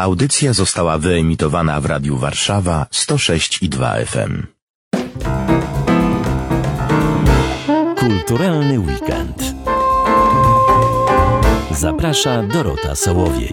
Audycja została wyemitowana w Radiu Warszawa 106 i 2 FM. Kulturalny weekend. Zaprasza Dorota Sołowiej.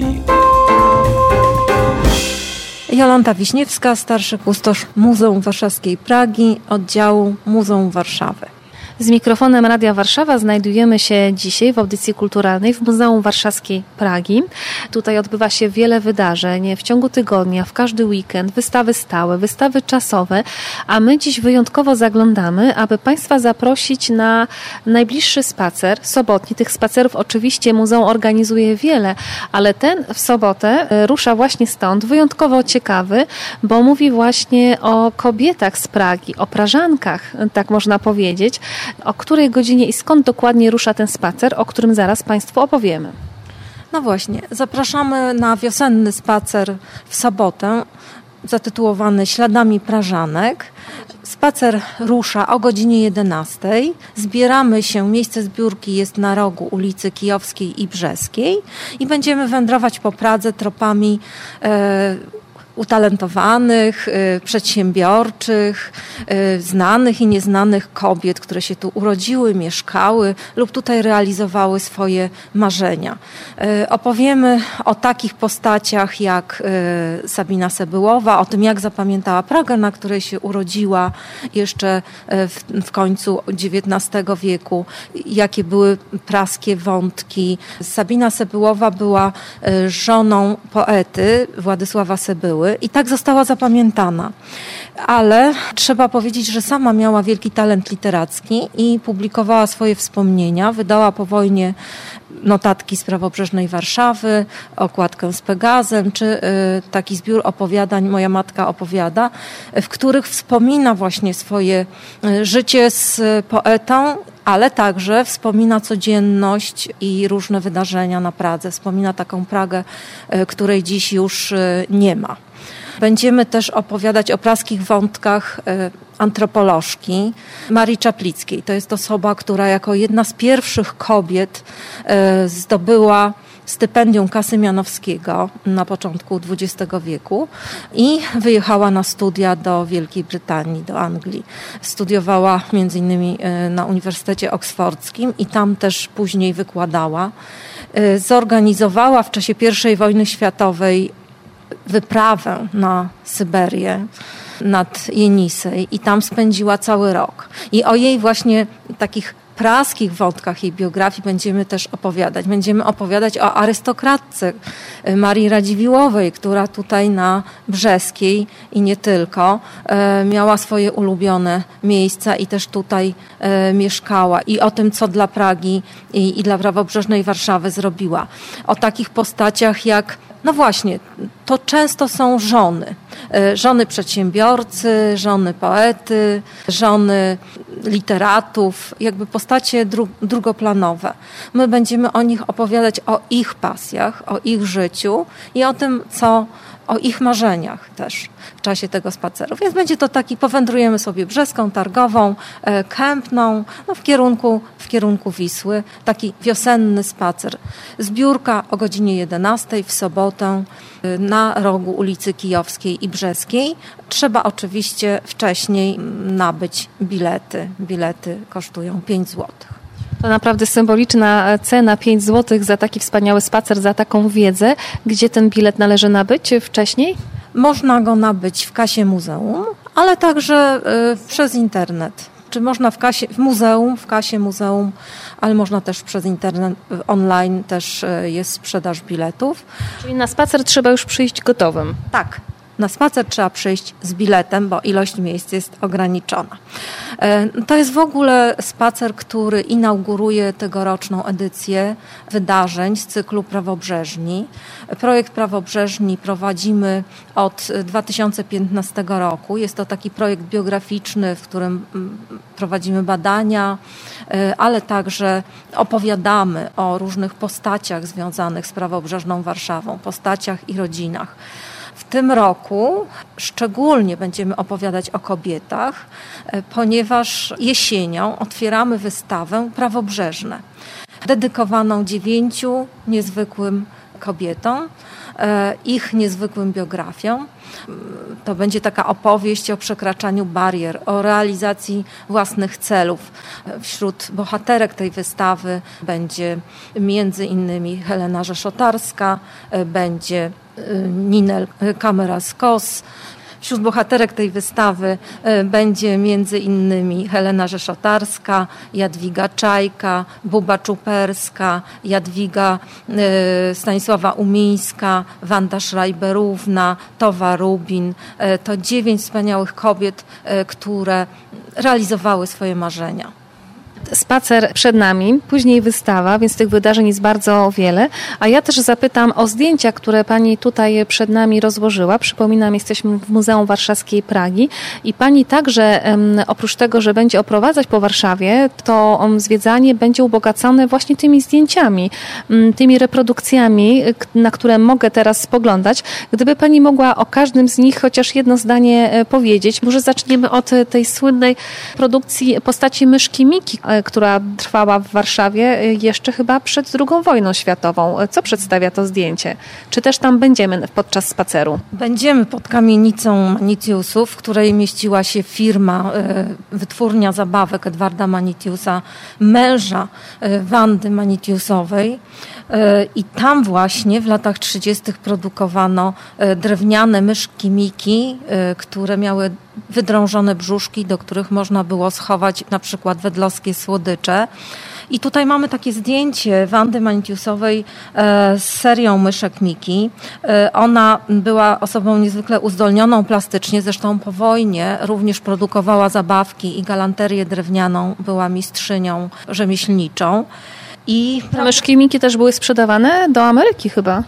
Jolanta Wiśniewska, starszy kustosz Muzeum Warszawskiej Pragi, oddziału Muzeum Warszawy. Z mikrofonem Radia Warszawa znajdujemy się dzisiaj w audycji kulturalnej w Muzeum Warszawskiej Pragi. Tutaj odbywa się wiele wydarzeń w ciągu tygodnia, w każdy weekend, wystawy stałe, wystawy czasowe, a my dziś wyjątkowo zaglądamy, aby Państwa zaprosić na najbliższy spacer, sobotni. Tych spacerów oczywiście muzeum organizuje wiele, ale ten w sobotę e, rusza właśnie stąd, wyjątkowo ciekawy, bo mówi właśnie o kobietach z Pragi, o prażankach, tak można powiedzieć. O której godzinie i skąd dokładnie rusza ten spacer, o którym zaraz Państwu opowiemy. No właśnie, zapraszamy na wiosenny spacer w sobotę zatytułowany Śladami Prażanek. Spacer rusza o godzinie 11. Zbieramy się, miejsce zbiórki jest na rogu ulicy Kijowskiej i Brzeskiej i będziemy wędrować po Pradze tropami e, utalentowanych, y, przedsiębiorczych, y, znanych i nieznanych kobiet, które się tu urodziły, mieszkały lub tutaj realizowały swoje marzenia. Y, opowiemy o takich postaciach jak Sabina Sebyłowa, o tym jak zapamiętała Pragę, na której się urodziła jeszcze w, w końcu XIX wieku, jakie były praskie wątki. Sabina Sebyłowa była żoną poety Władysława Sebyły, szkoły i tak została zapamiętana. Ale trzeba powiedzieć, że sama miała wielki talent literacki i publikowała swoje wspomnienia. Wydała po wojnie notatki z prawobrzeżnej Warszawy, okładkę z Pegazem, czy y, taki zbiór opowiadań Moja matka opowiada, w których wspomina właśnie swoje y, życie z poetą, ale także wspomina codzienność i różne wydarzenia na Pradze. Wspomina taką Pragę, y, której dziś już nie ma. Będziemy też opowiadać o praskich wątkach e, antropolożki Marii Czaplickiej. To jest osoba, która jako jedna z pierwszych kobiet e, zdobyła stypendium Kasy Mianowskiego na początku XX wieku i wyjechała na studia do Wielkiej Brytanii, do Anglii. Studiowała między innymi e, na Uniwersytecie Oksfordzkim i tam też później wykładała. Zorganizowała w czasie I wojny światowej wyprawę na Syberię nad Jenisej i tam spędziła cały rok. I o jej właśnie takich praskich wątkach jej biografii będziemy też opowiadać. Będziemy opowiadać o arystokratce y, Marii Radziwiłowej, która tutaj na Brzeskiej i nie tylko y, miała swoje ulubione miejsca i też tutaj y, mieszkała. I o tym, co dla Pragi i, i dla prawobrzeżnej Warszawy zrobiła. O takich postaciach jak no właśnie, to często są żony. E, żony przedsiębiorcy, żony poety, żony literatów, jakby postacie dru drugoplanowe. My będziemy o nich opowiadać, o ich pasjach, o ich życiu i o tym, co o ich marzeniach też w czasie tego spaceru. Więc będzie to taki, powędrujemy sobie Brzeską, Targową, e, Kępną, no w, kierunku, w kierunku Wisły. Taki wiosenny spacer. Zbiórka o godzinie 11 w sobotę e, na rogu ulicy Kijowskiej i Brzeskiej. Trzeba oczywiście wcześniej nabyć bilety. Bilety kosztują 5 złotych. To naprawdę symboliczna cena 5 zł za taki wspaniały spacer, za taką wiedzę. Gdzie ten bilet należy nabyć wcześniej? Można go nabyć w kasie muzeum, ale także y, przez internet. Czy można w, kasie, w muzeum, w kasie muzeum, ale można też przez internet, y, online też y, jest sprzedaż biletów. Czyli na spacer trzeba już przyjść gotowym. Tak, na spacer trzeba przyjść z biletem, bo ilość miejsc jest ograniczona. E, to jest w ogóle spacer, który inauguruje tegoroczną edycję wydarzeń z cyklu Prawobrzeżni. Projekt Prawobrzeżni prowadzimy od 2015 roku. Jest to taki projekt biograficzny, w którym mm, prowadzimy badania, e, ale także opowiadamy o różnych postaciach związanych z prawobrzeżną Warszawą, postaciach i rodzinach. W tym roku szczególnie będziemy opowiadać o kobietach, e, ponieważ jesienią otwieramy wystawę Prawobrzeżne, dedykowaną dziewięciu niezwykłym kobietom. ich niezwykłym biografiom. To będzie taka opowieść o przekraczaniu barier, o realizacji własnych celów. Wśród bohaterek tej wystawy będzie między innymi Helena Rzeszotarska, będzie Ninel Kamera-Skos, Wśród bohaterek tej wystawy e, będzie między innymi Helena Rzeszotarska, Jadwiga Czajka, Buba Czuperska, Jadwiga e, Stanisława Umińska, Wanda Schreiberówna, Towa Rubin. E, to dziewięć wspaniałych kobiet, które realizowały swoje marzenia spacer przed nami, później wystawa, więc tych wydarzeń jest bardzo wiele. A ja też zapytam o zdjęcia, które Pani tutaj przed nami rozłożyła. Przypominam, jesteśmy w Muzeum Warszawskiej Pragi i Pani także, oprócz tego, że będzie oprowadzać po Warszawie, to zwiedzanie będzie ubogacone właśnie tymi zdjęciami, tymi reprodukcjami, na które mogę teraz spoglądać. Gdyby Pani mogła o każdym z nich chociaż jedno zdanie e, powiedzieć, może zaczniemy od tej słynnej produkcji postaci myszki Miki, która trwała w Warszawie y, jeszcze chyba przed II wojną światową. Co przedstawia to zdjęcie? Czy też tam będziemy podczas spaceru? Będziemy pod kamienicą Manitiusów, w której mieściła się firma, y, wytwórnia zabawek Edwarda Manitiusa, męża y, Wandy Manitiusowej. I tam właśnie w latach 30. produkowano drewniane myszki Miki, które miały wydrążone brzuszki, do których można było schować na przykład wedlowskie słodycze. I tutaj mamy takie zdjęcie Wandy Manitiusowej e, z serią myszek Miki. E, ona była osobą niezwykle uzdolnioną plastycznie, zresztą po wojnie również produkowała zabawki i galanterię drewnianą, była mistrzynią rzemieślniczą. I myszki Miki też były sprzedawane do Ameryki chyba.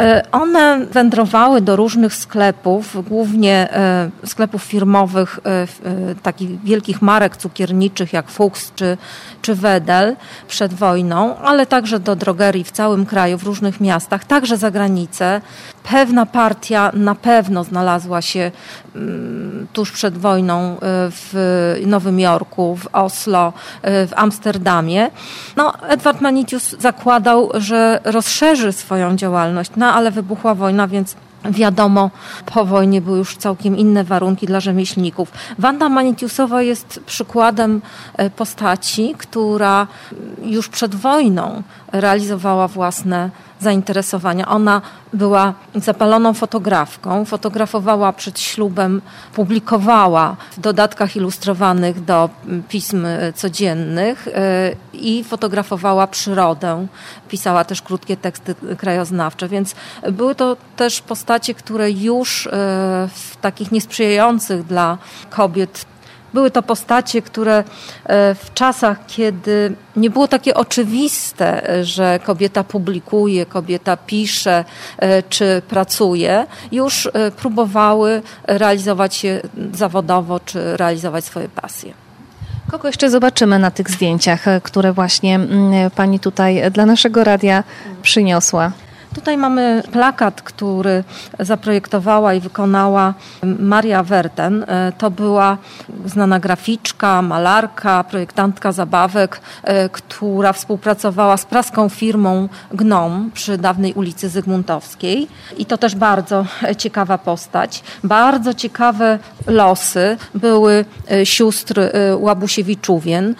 E, one wędrowały do różnych sklepów, głównie e, sklepów firmowych, e, takich wielkich marek cukierniczych jak Fuchs czy, czy Wedel przed wojną, ale także do drogerii w całym kraju, w różnych miastach, także za granicę. Pewna partia na pewno znalazła się mm, tuż przed wojną w Nowym Jorku, w Oslo, w Amsterdamie. No, Edward Manitius zakładał, że rozszerzy swoją działalność no ale wybuchła wojna, więc Wiadomo, po wojnie były już całkiem inne warunki dla rzemieślników. Wanda Manitiusowa jest przykładem e, postaci, która już przed wojną realizowała własne zainteresowania. Ona była zapaloną fotografką, fotografowała przed ślubem, publikowała w dodatkach ilustrowanych do pism codziennych e, i fotografowała przyrodę. Pisała też krótkie teksty krajoznawcze, więc były to też postacie, które już e, w takich niesprzyjających dla kobiet były to postacie, które e, w czasach, kiedy nie było takie oczywiste, że kobieta publikuje, kobieta pisze e, czy pracuje, już e, próbowały realizować się zawodowo czy realizować swoje pasje. Kogo jeszcze zobaczymy na tych zdjęciach, które właśnie mm, Pani tutaj dla naszego radia przyniosła? Tutaj mamy plakat, który zaprojektowała i wykonała Maria Werten. E, to była znana graficzka, malarka, projektantka zabawek, e, która współpracowała z praską firmą Gnom przy dawnej ulicy Zygmuntowskiej. I to też bardzo ciekawa postać. Bardzo ciekawe losy były e, sióstr Łabusiewiczuwien,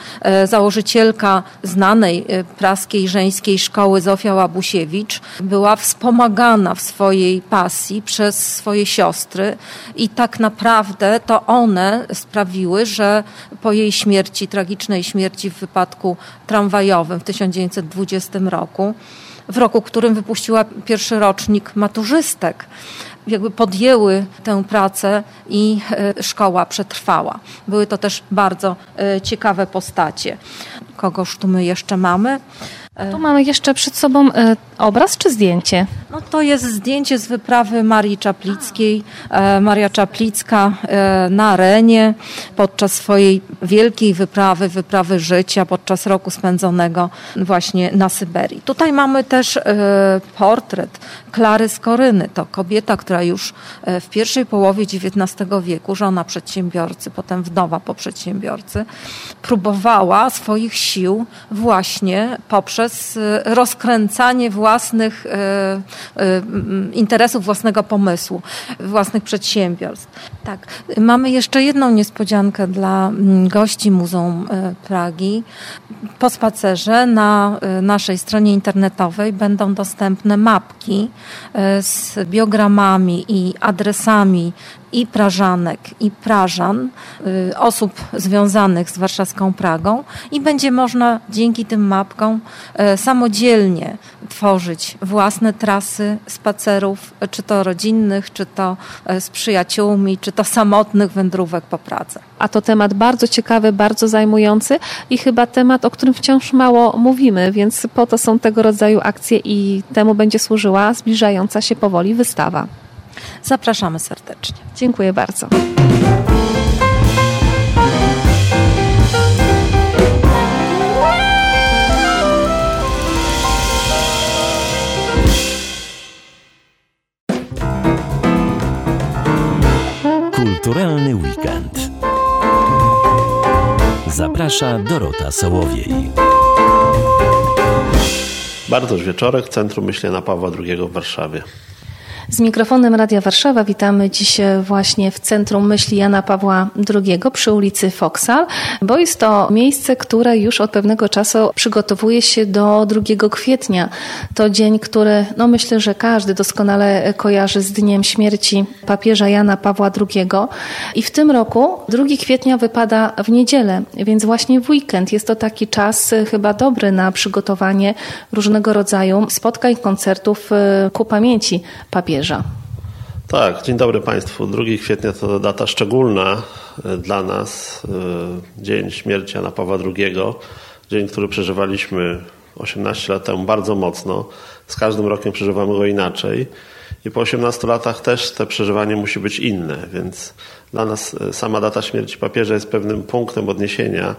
założycielka znanej praskiej żeńskiej szkoły Zofia Łabusiewicz była była wspomagana w swojej pasji przez swoje siostry i tak naprawdę to one sprawiły, że po jej śmierci, tragicznej śmierci w wypadku tramwajowym w 1920 roku, w roku, w którym wypuściła pierwszy rocznik maturzystek, jakby podjęły tę pracę i e, szkoła przetrwała. Były to też bardzo e, ciekawe postacie. Kogoż tu my jeszcze mamy? Tu mamy jeszcze przed sobą e, obraz czy zdjęcie? No to jest zdjęcie z wyprawy Marii Czaplickiej. E, Maria Czaplicka e, na arenie podczas swojej wielkiej wyprawy, wyprawy życia, podczas roku spędzonego właśnie na Syberii. Tutaj mamy też portret Klary Skoryny. To kobieta, która już w pierwszej połowie XIX wieku, żona przedsiębiorcy, potem wdowa po przedsiębiorcy, próbowała swoich sił właśnie poprzez poprzez y, rozkręcanie własnych interesów własnego pomysłu, własnych przedsiębiorstw. Tak. Mamy jeszcze jedną niespodziankę dla gości Muzeum Pragi. Po spacerze na naszej stronie internetowej będą dostępne mapki z biogramami i adresami i Prażanek, i Prażan, y, osób związanych z warszawską Pragą i będzie można dzięki tym mapkom y, samodzielnie tworzyć własne trasy spacerów, czy to rodzinnych, czy to y, z przyjaciółmi, czy to samotnych wędrówek po Pradze. A to temat bardzo ciekawy, bardzo zajmujący i chyba temat, o którym wciąż mało mówimy, więc po to są tego rodzaju akcje i temu będzie służyła zbliżająca się powoli wystawa. Zapraszamy serdecznie. Dziękuję bardzo. Kulturalny weekend. Zaprasza Dorota Sołowiej. Bartosz Wieczorek, Centrum Myślenia Pawła II w Warszawie. Z mikrofonem Radia Warszawa witamy dziś właśnie w Centrum Myśli Jana Pawła II przy ulicy Foksal, bo jest to miejsce, które już od pewnego czasu przygotowuje się do 2 kwietnia. To dzień, który no myślę, że każdy doskonale kojarzy z dniem śmierci papieża Jana Pawła II. I w tym roku 2 kwietnia wypada w niedzielę, więc właśnie w weekend jest to taki czas chyba dobry na przygotowanie różnego rodzaju spotkań, koncertów ku pamięci papieża Tak, dzień dobry Państwu. 2 kwietnia to data szczególna e, dla nas. E, dzień śmierci Jana Pawła II. Dzień, który przeżywaliśmy 18 lat temu bardzo mocno. Z każdym rokiem przeżywamy go inaczej. I po 18 latach też te przeżywanie musi być inne, więc dla nas e, sama data śmierci papieża jest pewnym punktem odniesienia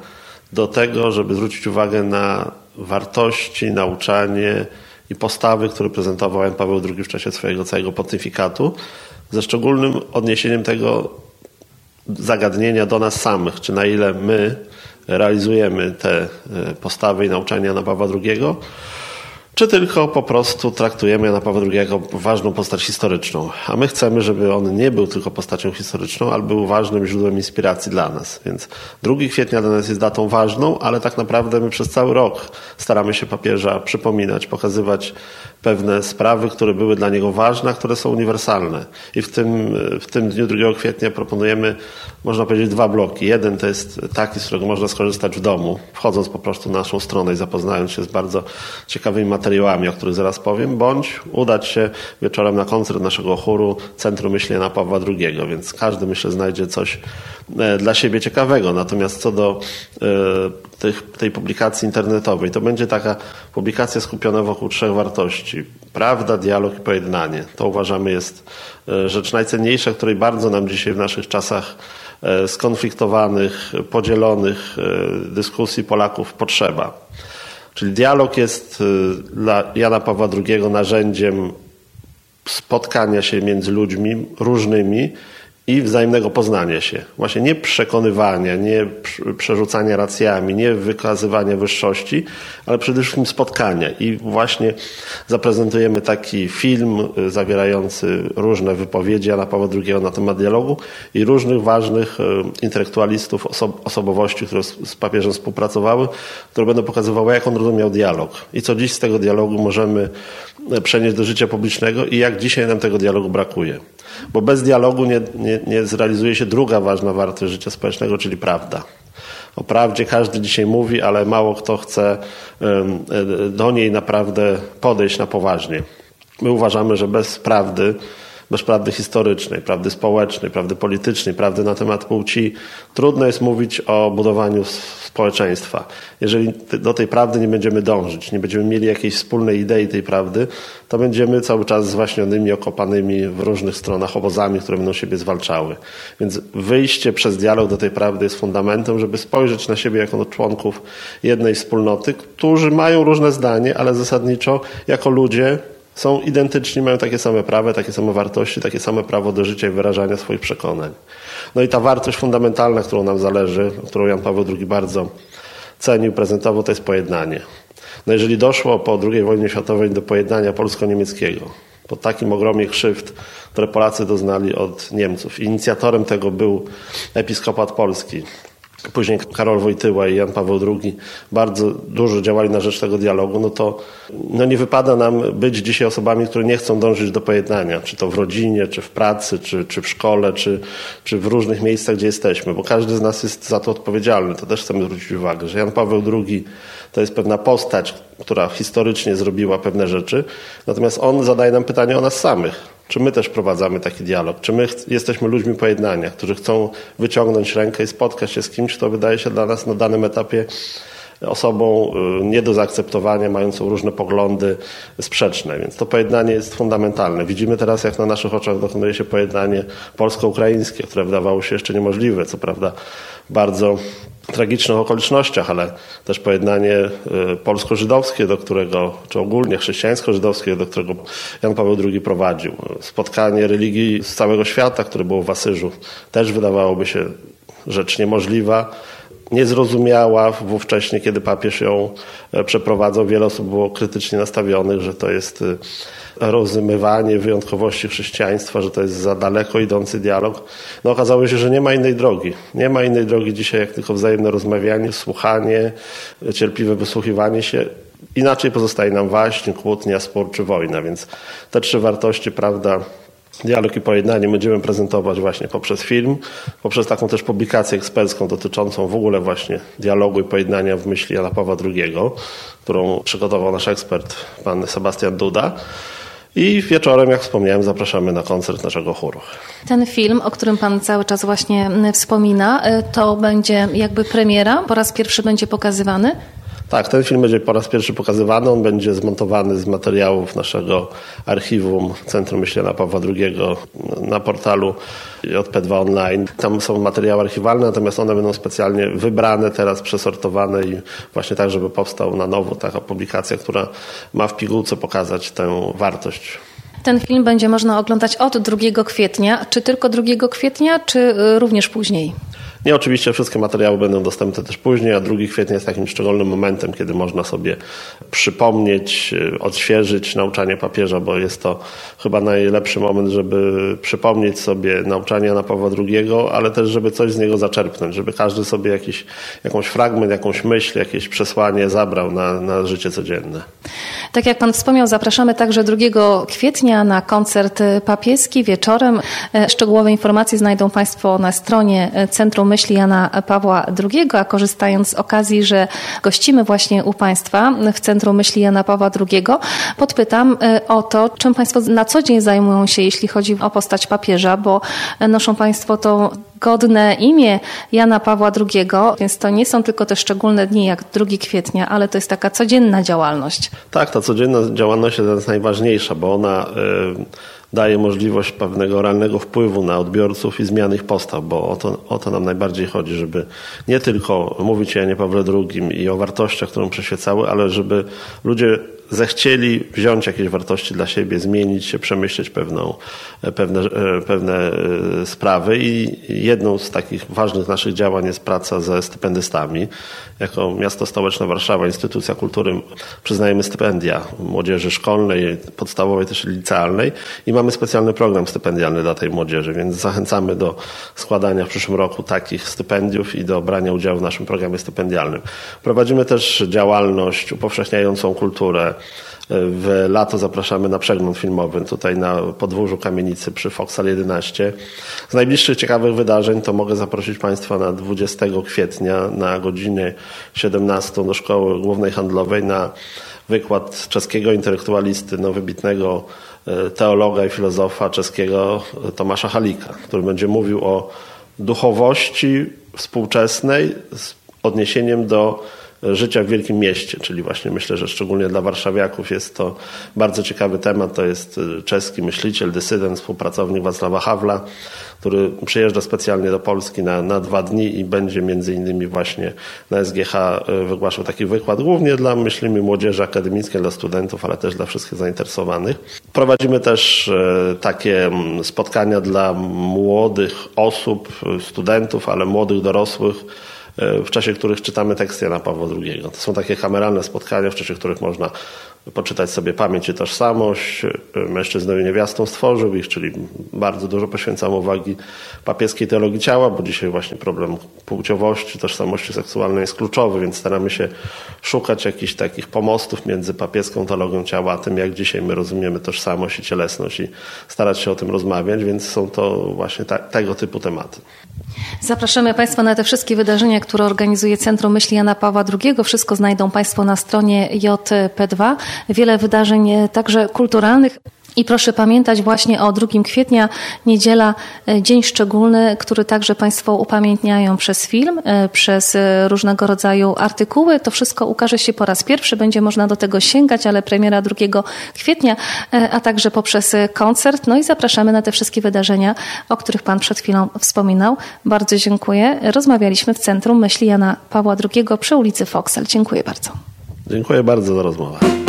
do tego, żeby zwrócić uwagę na wartości, nauczanie, i postawy, które prezentował Jan Paweł II w czasie swojego całego pontyfikatu, ze szczególnym odniesieniem tego zagadnienia do nas samych, czy na ile my realizujemy te e, postawy i nauczania Jana Pawła II, czy tylko po prostu traktujemy Jana Pawła II jako ważną postać historyczną. A my chcemy, żeby on nie był tylko postacią historyczną, ale był ważnym źródłem inspiracji dla nas. Więc 2 kwietnia dla nas jest datą ważną, ale tak naprawdę my przez cały rok staramy się papieża przypominać, pokazywać pewne sprawy, które były dla niego ważne, a które są uniwersalne. I w tym, w tym dniu 2 kwietnia proponujemy, można powiedzieć, dwa bloki. Jeden to jest taki, z którego można skorzystać w domu, wchodząc po prostu na naszą stronę i zapoznając się z bardzo ciekawymi materiałami, o których zaraz powiem, bądź udać się wieczorem na koncert naszego chóru Centrum Myślenia Pawła II, więc każdy, myślę, znajdzie coś e, dla siebie ciekawego. Natomiast co do e, tych, tej publikacji internetowej. To będzie taka publikacja skupiona wokół trzech wartości. Prawda, dialog i pojednanie. To uważamy jest e, rzecz najcenniejsza, której bardzo nam dzisiaj w naszych czasach e, skonfliktowanych, podzielonych e, dyskusji Polaków potrzeba. Czyli dialog jest dla Jana Pawła II narzędziem spotkania się między ludźmi różnymi, i wzajemnego poznania się. Właśnie nie przekonywania, nie przerzucania racjami, nie wykazywania wyższości, ale przede wszystkim spotkania. I właśnie zaprezentujemy taki film y, zawierający różne wypowiedzi Jana Pawła II na temat dialogu i różnych ważnych y, intelektualistów, osob osobowości, które z papieżem współpracowały, które będą pokazywały, jak on rozumiał dialog i co dziś z tego dialogu możemy y, przenieść do życia publicznego i jak dzisiaj nam tego dialogu brakuje. Bo bez dialogu nie, nie, nie zrealizuje się druga ważna wartość życia społecznego, czyli prawda. O prawdzie każdy dzisiaj mówi, ale mało kto chce do niej naprawdę podejść na poważnie. My uważamy, że bez prawdy bez prawdy historycznej, prawdy społecznej, prawdy politycznej, prawdy na temat płci, trudno jest mówić o budowaniu społeczeństwa. Jeżeli do tej prawdy nie będziemy dążyć, nie będziemy mieli jakiejś wspólnej idei tej prawdy, to będziemy cały czas zwaśnionymi, okopanymi w różnych stronach obozami, które będą siebie zwalczały. Więc wyjście przez dialog do tej prawdy jest fundamentem, żeby spojrzeć na siebie jako członków jednej wspólnoty, którzy mają różne zdanie, ale zasadniczo jako ludzie są identyczni, mają takie same prawa, takie same wartości, takie same prawo do życia i wyrażania swoich przekonań. No i ta wartość fundamentalna, którą nam zależy, którą Jan Paweł II bardzo cenił, prezentował, to jest pojednanie. No jeżeli doszło po II wojnie światowej do pojednania polsko-niemieckiego, po takim ogromie krzywd, które Polacy doznali od Niemców. Inicjatorem tego był episkopat polski, później Karol Wojtyła i Jan Paweł II bardzo dużo działali na rzecz tego dialogu, no to no nie wypada nam być dzisiaj osobami, które nie chcą dążyć do pojednania, czy to w rodzinie, czy w pracy, czy, czy w szkole, czy, czy w różnych miejscach, gdzie jesteśmy, bo każdy z nas jest za to odpowiedzialny. To też chcemy zwrócić uwagę, że Jan Paweł II to jest pewna postać, która historycznie zrobiła pewne rzeczy, natomiast on zadaje nam pytanie o nas samych czy my też prowadzamy taki dialog? Czy my jesteśmy ludźmi pojednania, którzy chcą wyciągnąć rękę i spotkać się z kimś, kto wydaje się dla nas na danym etapie osobą y, nie do zaakceptowania, mającą różne poglądy sprzeczne. Więc to pojednanie jest fundamentalne. Widzimy teraz, jak na naszych oczach dokonuje się pojednanie polsko-ukraińskie, które wydawało się jeszcze niemożliwe. Co prawda bardzo tragicznych okolicznościach, ale też pojednanie y, polsko-żydowskie, do którego, czy ogólnie chrześcijańsko-żydowskie, do którego Jan Paweł II prowadził. Spotkanie religii z całego świata, które było w Asyżu, też wydawałoby się rzecz niemożliwa niezrozumiała wówcześnie, kiedy papież ją e, przeprowadzał. Wiele osób było krytycznie nastawionych, że to jest e, rozmywanie wyjątkowości chrześcijaństwa, że to jest za daleko idący dialog. No okazało się, że nie ma innej drogi. Nie ma innej drogi dzisiaj, jak tylko wzajemne rozmawianie, słuchanie, cierpliwe wysłuchiwanie się. Inaczej pozostaje nam waśń, kłótnia, spór czy wojna, więc te trzy wartości, prawda, Dialog i pojednanie będziemy prezentować właśnie poprzez film, poprzez taką też publikację ekspercką dotyczącą w ogóle właśnie dialogu i pojednania w myśli Jana Pawła II, którą przygotował nasz ekspert, pan Sebastian Duda. I wieczorem, jak wspomniałem, zapraszamy na koncert naszego chóru. Ten film, o którym Pan cały czas właśnie wspomina, y, to będzie jakby premiera, po raz pierwszy będzie pokazywany? Tak, ten film będzie po raz pierwszy pokazywany. On będzie zmontowany z materiałów naszego archiwum Centrum Myślenia Pawła II na portalu JP2 Online. Tam są materiały archiwalne, natomiast one będą specjalnie wybrane, teraz przesortowane i właśnie tak, żeby powstał na nowo taka publikacja, która ma w pigułce pokazać tę wartość. Ten film będzie można oglądać od 2 kwietnia. Czy tylko 2 kwietnia, czy y, również później? Nie, oczywiście wszystkie materiały będą dostępne też później, a 2 kwietnia jest takim szczególnym momentem, kiedy można sobie przypomnieć, e, odświeżyć nauczanie papieża, bo jest to chyba najlepszy moment, żeby przypomnieć sobie nauczanie na Pawła II, ale też, żeby coś z niego zaczerpnąć, żeby każdy sobie jakiś, jakąś fragment, jakąś myśl, jakieś przesłanie zabrał na, na życie codzienne. Tak jak Pan wspomniał, zapraszamy także 2 kwietnia na koncert papieski wieczorem. E, szczegółowe informacje znajdą Państwo na stronie e, Centrum Myśli Jana Pawła II, a korzystając z okazji, że gościmy właśnie u Państwa w Centrum Myśli Jana Pawła II, podpytam e, o to, czym Państwo na co dzień zajmują się, jeśli chodzi o postać papieża, bo noszą Państwo to godne imię Jana Pawła II, więc to nie są tylko te szczególne dni jak 2 kwietnia, ale to jest taka codzienna działalność. Tak, ta codzienna działalność jest najważniejsza, bo ona y, daje możliwość pewnego realnego wpływu na odbiorców i zmiany ich postaw, bo o to, o to nam najbardziej chodzi, żeby nie tylko mówić o Janie Pawle II i o wartościach, które przyświecały, ale żeby ludzie zechcieli wziąć jakieś wartości dla siebie, zmienić się, przemyśleć pewną, pewne, pewne e, sprawy i jedną z takich ważnych naszych działań jest praca ze stypendystami. Jako miasto stołeczne Warszawa, instytucja kultury przyznajemy stypendia młodzieży szkolnej, podstawowej też licealnej i mamy specjalny program stypendialny dla tej młodzieży, więc zachęcamy do składania w przyszłym roku takich stypendiów i do brania udziału w naszym programie stypendialnym. Prowadzimy też działalność upowszechniającą kulturę, w lato zapraszamy na przegląd filmowy tutaj na podwórzu Kamienicy przy Foksal 11. Z najbliższych ciekawych wydarzeń to mogę zaprosić Państwa na 20 kwietnia na godzinę 17 do Szkoły Głównej Handlowej na wykład czeskiego intelektualisty, no wybitnego e, teologa i filozofa czeskiego e, Tomasza Halika, który będzie mówił o duchowości współczesnej z odniesieniem do życia w wielkim mieście, czyli właśnie myślę, że szczególnie dla warszawiaków jest to bardzo ciekawy temat. To jest y, czeski myśliciel, dysydent, współpracownik Wacława Hawla, który przyjeżdża specjalnie do Polski na, na dwa dni i będzie między innymi właśnie na SGH y, wygłaszał taki wykład, głównie dla, myślimy, młodzieży akademickiej, dla studentów, ale też dla wszystkich zainteresowanych. Prowadzimy też y, takie mm, spotkania dla młodych osób, studentów, ale młodych dorosłych, w czasie których czytamy teksty Jana Pawła II. To są takie kameralne spotkania, w czasie których można poczytać sobie pamięć i tożsamość. Mężczyznę i niewiastą stworzył ich, czyli bardzo dużo poświęcam uwagi papieskiej teologii ciała, bo dzisiaj właśnie problem płciowości, tożsamości seksualnej jest kluczowy, więc staramy się szukać jakichś takich pomostów między papieską teologią ciała, a tym jak dzisiaj my rozumiemy tożsamość i cielesność i starać się o tym rozmawiać, więc są to właśnie ta, tego typu tematy. Zapraszamy Państwa na te wszystkie wydarzenia, które organizuje Centrum Myśli Jana Pawła II. Wszystko znajdą Państwo na stronie JP2. Wiele wydarzeń e, także kulturalnych. I proszę pamiętać właśnie o 2 kwietnia, niedziela, e, dzień szczególny, który także Państwo upamiętniają przez film, e, przez różnego rodzaju artykuły. To wszystko ukaże się po raz pierwszy, będzie można do tego sięgać, ale premiera 2 kwietnia, a także poprzez koncert. No i zapraszamy na te wszystkie wydarzenia, o których Pan przed chwilą wspominał. Bardzo dziękuję. Rozmawialiśmy w Centrum Myśli Jana Pawła II przy ulicy Foksel. Dziękuję bardzo. Dziękuję bardzo za rozmowę.